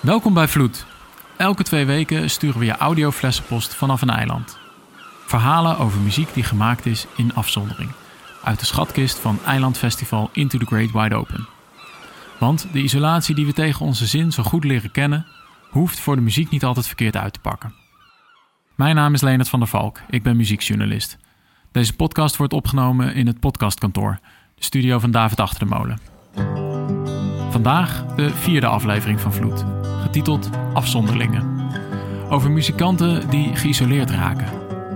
Welkom bij Vloed. Elke twee weken sturen we je audioflessenpost vanaf een eiland. Verhalen over muziek die gemaakt is in afzondering. Uit de schatkist van Eilandfestival Into the Great Wide Open. Want de isolatie die we tegen onze zin zo goed leren kennen, hoeft voor de muziek niet altijd verkeerd uit te pakken. Mijn naam is Leonard van der Valk, ik ben muziekjournalist. Deze podcast wordt opgenomen in het podcastkantoor, de studio van David Achter de Molen. Vandaag de vierde aflevering van Vloed, getiteld Afzonderlingen. Over muzikanten die geïsoleerd raken,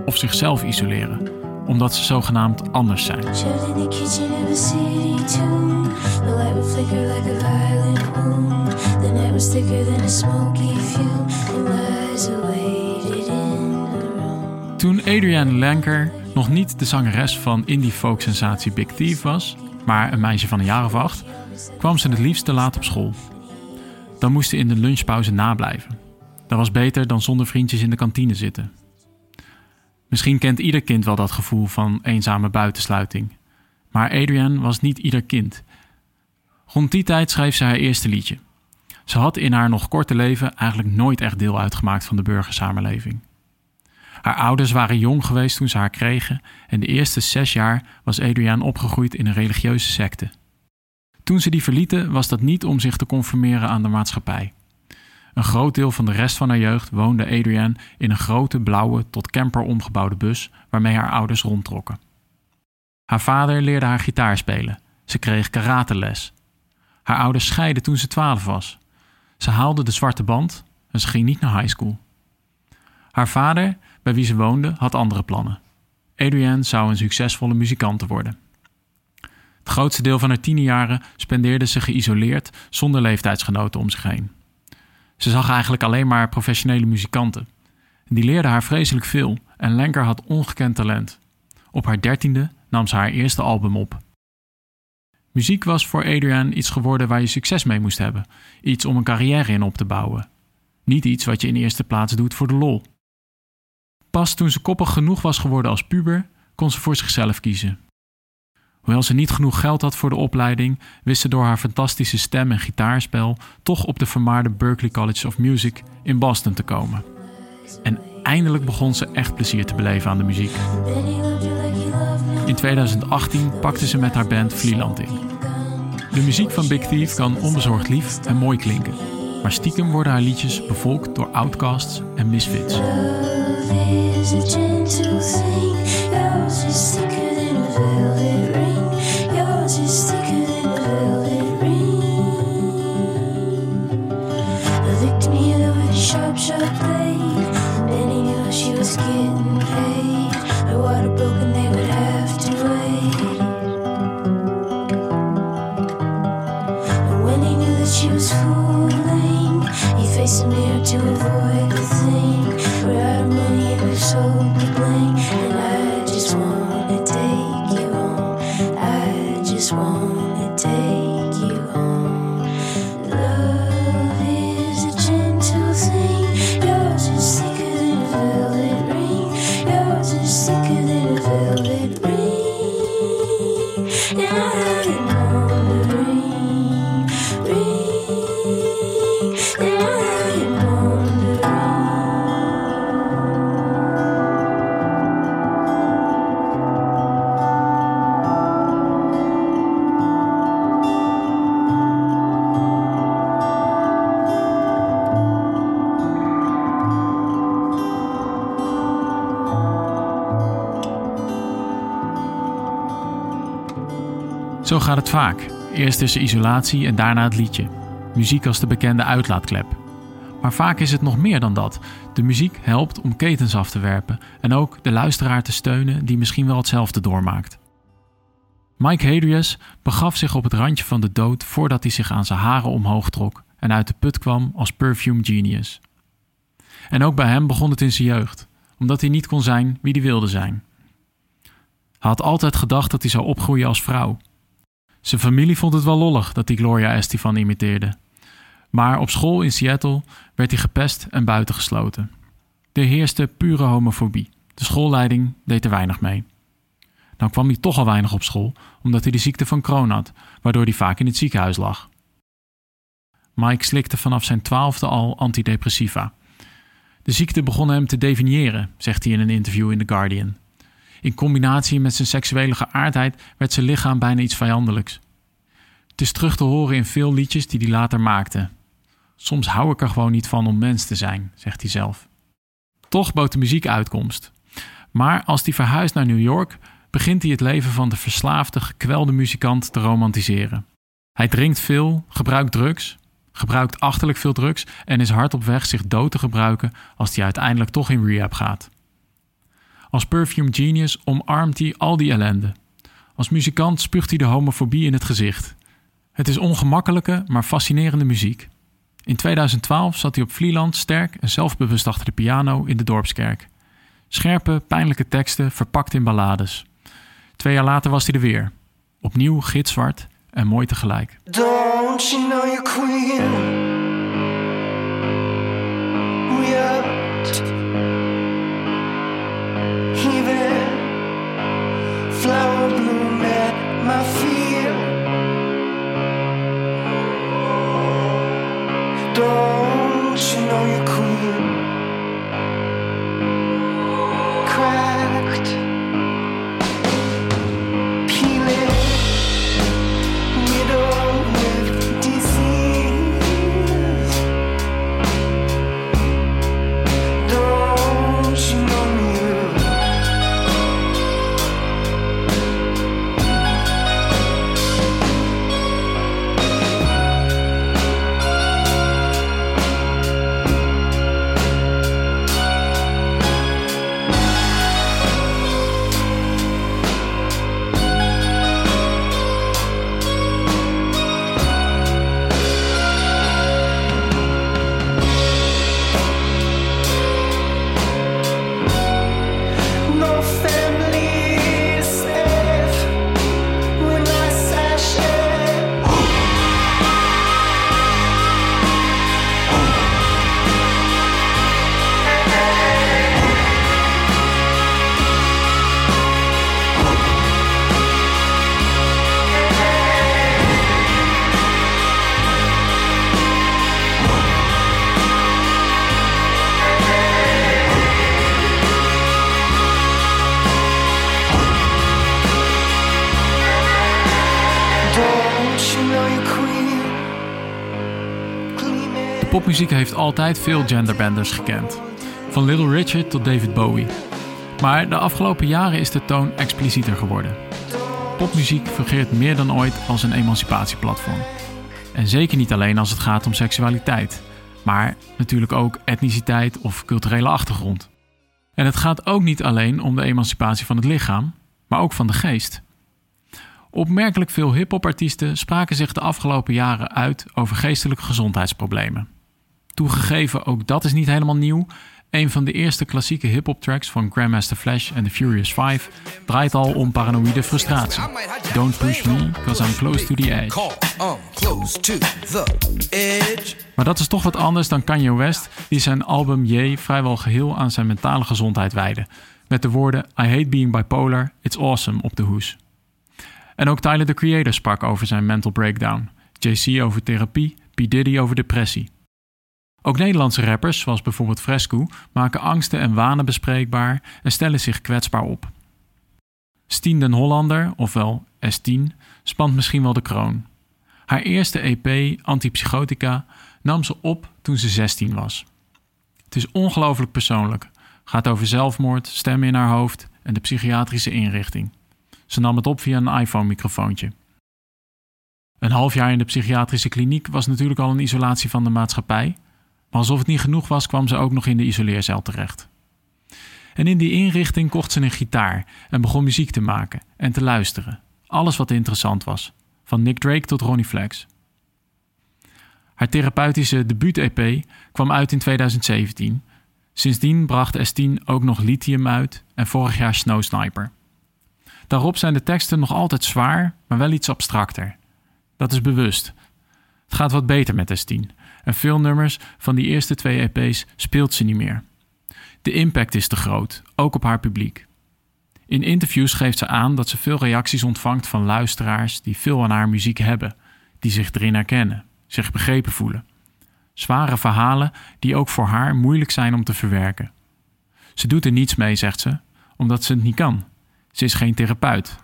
of zichzelf isoleren, omdat ze zogenaamd anders zijn. Toen Adrienne Lenker nog niet de zangeres van indie folk sensatie Big Thief was, maar een meisje van een jaar of acht, kwam ze het liefst te laat op school. Dan moest ze in de lunchpauze nablijven. Dat was beter dan zonder vriendjes in de kantine zitten. Misschien kent ieder kind wel dat gevoel van eenzame buitensluiting. Maar Adrienne was niet ieder kind. Rond die tijd schreef ze haar eerste liedje. Ze had in haar nog korte leven eigenlijk nooit echt deel uitgemaakt van de burgersamenleving. Haar ouders waren jong geweest toen ze haar kregen en de eerste zes jaar was Adrienne opgegroeid in een religieuze secte. Toen ze die verlieten was dat niet om zich te conformeren aan de maatschappij. Een groot deel van de rest van haar jeugd woonde Adrienne in een grote blauwe tot camper omgebouwde bus waarmee haar ouders rondtrokken. Haar vader leerde haar gitaar spelen. Ze kreeg karateles. Haar ouders scheidden toen ze twaalf was. Ze haalde de zwarte band en ze ging niet naar high school. Haar vader, bij wie ze woonde, had andere plannen. Adrienne zou een succesvolle muzikante worden. Het grootste deel van haar tienerjaren spendeerde ze geïsoleerd zonder leeftijdsgenoten om zich heen. Ze zag eigenlijk alleen maar professionele muzikanten. Die leerden haar vreselijk veel en Lenker had ongekend talent. Op haar dertiende nam ze haar eerste album op. Muziek was voor Adrienne iets geworden waar je succes mee moest hebben. Iets om een carrière in op te bouwen. Niet iets wat je in eerste plaats doet voor de lol. Pas toen ze koppig genoeg was geworden als puber, kon ze voor zichzelf kiezen. Hoewel ze niet genoeg geld had voor de opleiding, wist ze door haar fantastische stem en gitaarspel toch op de vermaarde Berklee College of Music in Boston te komen. En eindelijk begon ze echt plezier te beleven aan de muziek. In 2018 pakte ze met haar band Vlieland in. De muziek van Big Thief kan onbezorgd lief en mooi klinken. Maar stiekem worden haar liedjes bevolkt door outcasts en misfits. chasing to avoid the thing. We're out of money, so people. Zo gaat het vaak. Eerst is er isolatie en daarna het liedje. Muziek als de bekende uitlaatklep. Maar vaak is het nog meer dan dat. De muziek helpt om ketens af te werpen en ook de luisteraar te steunen die misschien wel hetzelfde doormaakt. Mike Hadrius begaf zich op het randje van de dood voordat hij zich aan zijn haren omhoog trok en uit de put kwam als perfume genius. En ook bij hem begon het in zijn jeugd, omdat hij niet kon zijn wie hij wilde zijn. Hij had altijd gedacht dat hij zou opgroeien als vrouw. Zijn familie vond het wel lollig dat hij Gloria Estefan imiteerde. Maar op school in Seattle werd hij gepest en buitengesloten. Er heerste pure homofobie. De schoolleiding deed er weinig mee. Dan kwam hij toch al weinig op school, omdat hij de ziekte van Crohn had, waardoor hij vaak in het ziekenhuis lag. Mike slikte vanaf zijn twaalfde al antidepressiva. De ziekte begon hem te definiëren, zegt hij in een interview in The Guardian. In combinatie met zijn seksuele geaardheid werd zijn lichaam bijna iets vijandelijks. Het is terug te horen in veel liedjes die hij later maakte. Soms hou ik er gewoon niet van om mens te zijn, zegt hij zelf. Toch bood de muziek uitkomst. Maar als hij verhuist naar New York, begint hij het leven van de verslaafde, gekwelde muzikant te romantiseren. Hij drinkt veel, gebruikt drugs, gebruikt achterlijk veel drugs en is hard op weg zich dood te gebruiken als hij uiteindelijk toch in rehab gaat. Als perfume genius omarmt hij al die ellende. Als muzikant spuugt hij de homofobie in het gezicht. Het is ongemakkelijke, maar fascinerende muziek. In 2012 zat hij op Vlieland sterk en zelfbewust achter de piano in de dorpskerk. Scherpe, pijnlijke teksten verpakt in ballades. Twee jaar later was hij er weer. Opnieuw gitzwart en mooi tegelijk. Don't you know queen? Popmuziek heeft altijd veel genderbenders gekend. Van Little Richard tot David Bowie. Maar de afgelopen jaren is de toon explicieter geworden. Popmuziek fungeert meer dan ooit als een emancipatieplatform. En zeker niet alleen als het gaat om seksualiteit, maar natuurlijk ook etniciteit of culturele achtergrond. En het gaat ook niet alleen om de emancipatie van het lichaam, maar ook van de geest. Opmerkelijk veel hip-hopartiesten spraken zich de afgelopen jaren uit over geestelijke gezondheidsproblemen. Toegegeven, ook dat is niet helemaal nieuw. Een van de eerste klassieke hip-hop tracks van Grandmaster Flash en The Furious Five draait al om paranoïde frustratie. Don't push me, cause I'm close to the edge. Call, I'm close to the edge. Maar dat is toch wat anders dan Kanye West, die zijn album Ye vrijwel geheel aan zijn mentale gezondheid wijde. Met de woorden I hate being bipolar, it's awesome op de hoes. En ook Tyler the Creator sprak over zijn mental breakdown. JC over therapie, P. Diddy over depressie. Ook Nederlandse rappers, zoals bijvoorbeeld Fresco, maken angsten en wanen bespreekbaar en stellen zich kwetsbaar op. Stien den Hollander, ofwel S10, spant misschien wel de kroon. Haar eerste EP, Antipsychotica, nam ze op toen ze 16 was. Het is ongelooflijk persoonlijk. Gaat over zelfmoord, stemmen in haar hoofd en de psychiatrische inrichting. Ze nam het op via een iPhone-microfoontje. Een half jaar in de psychiatrische kliniek was natuurlijk al een isolatie van de maatschappij, maar alsof het niet genoeg was, kwam ze ook nog in de isoleercel terecht. En in die inrichting kocht ze een gitaar en begon muziek te maken en te luisteren. Alles wat interessant was, van Nick Drake tot Ronnie Flex. Haar therapeutische debuut-EP kwam uit in 2017. Sindsdien bracht S10 ook nog Lithium uit en vorig jaar Snow Sniper. Daarop zijn de teksten nog altijd zwaar, maar wel iets abstracter. Dat is bewust. Het gaat wat beter met S10 en veel nummers van die eerste twee EP's speelt ze niet meer. De impact is te groot, ook op haar publiek. In interviews geeft ze aan dat ze veel reacties ontvangt van luisteraars die veel aan haar muziek hebben, die zich erin herkennen zich begrepen voelen. Zware verhalen die ook voor haar moeilijk zijn om te verwerken. Ze doet er niets mee, zegt ze, omdat ze het niet kan. Ze is geen therapeut.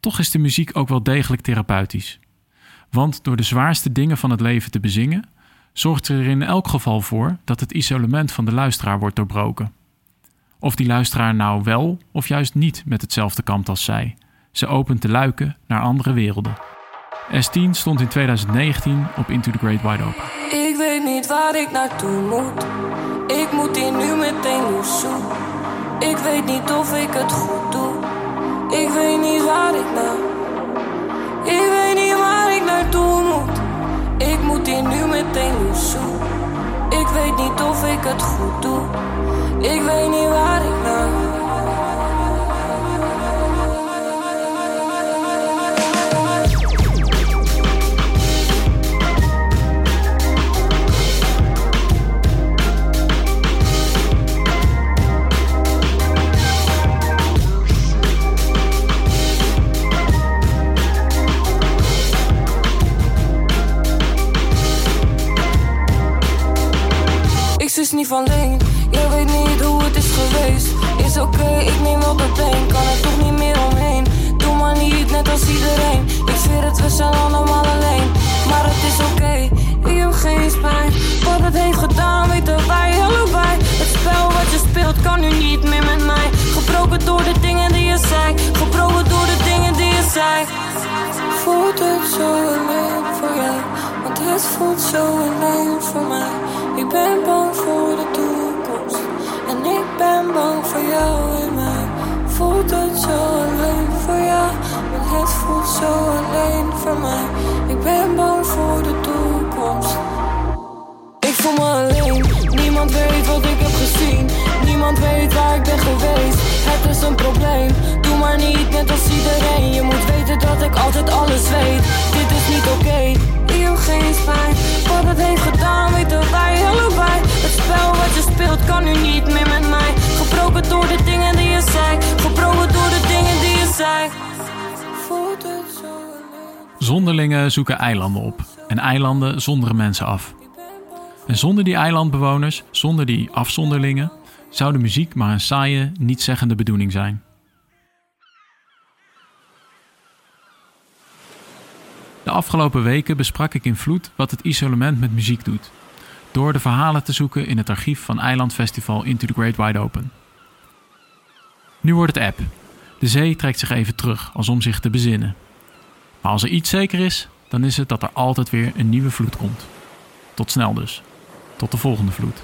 Toch is de muziek ook wel degelijk therapeutisch. Want door de zwaarste dingen van het leven te bezingen, zorgt er in elk geval voor dat het isolement van de luisteraar wordt doorbroken. Of die luisteraar nou wel of juist niet met hetzelfde kampt als zij. Ze opent de luiken naar andere werelden. S10 stond in 2019 op Into the Great Wide Open. Ik weet niet waar ik naartoe moet. Ik moet hier nu meteen. Ik weet niet of ik het goed doe. Ik weet niet waar ik. Ik weet niet waar ik naartoe moet. Ik moet hier nu meteen naartoe. Ik weet niet of ik het goed doe. Ik weet niet waar ik nou. Niet jij weet niet hoe het is geweest. Is oké, ik neem wel de been, kan er toch niet meer omheen. Doe maar niet net als iedereen. Ik zweer het, we zijn allemaal alleen. Maar het is oké, ik heb geen spijt. Wat het heeft gedaan, weten wij allebei. Het spel wat je speelt kan nu niet meer met mij. Gebroken door de dingen die je zei. Gebroken door de dingen die je zei. Voelt het zo alleen voor jou, want het voelt zo alleen voor mij. Ik ben bang voor de toekomst en ik ben bang voor jou en mij. Voelt het zo alleen voor jou, want het voelt zo alleen voor mij. Ik ben bang voor de toekomst. Ik voel me alleen, niemand weet wat ik heb gezien. Niemand weet waar ik ben geweest. Het is een probleem, maar niet net als iedereen. Je moet weten dat ik altijd alles weet. Dit is niet oké, ik heb geen spijt. Wat het heeft gedaan, weten wij allebei. Het spel wat je speelt kan nu niet meer met mij. Gebroken door de dingen die je zei. Gebroken door de dingen die je zei. Voelt het zo. Zonderlingen zoeken eilanden op en eilanden zonderen mensen af. En zonder die eilandbewoners, zonder die afzonderlingen, zou de muziek maar een saaie, nietszeggende bedoeling zijn. De afgelopen weken besprak ik in Vloed wat het isolement met muziek doet, door de verhalen te zoeken in het archief van Eilandfestival Into the Great Wide Open. Nu wordt het app. De zee trekt zich even terug, als om zich te bezinnen. Maar als er iets zeker is, dan is het dat er altijd weer een nieuwe vloed komt. Tot snel dus. Tot de volgende vloed.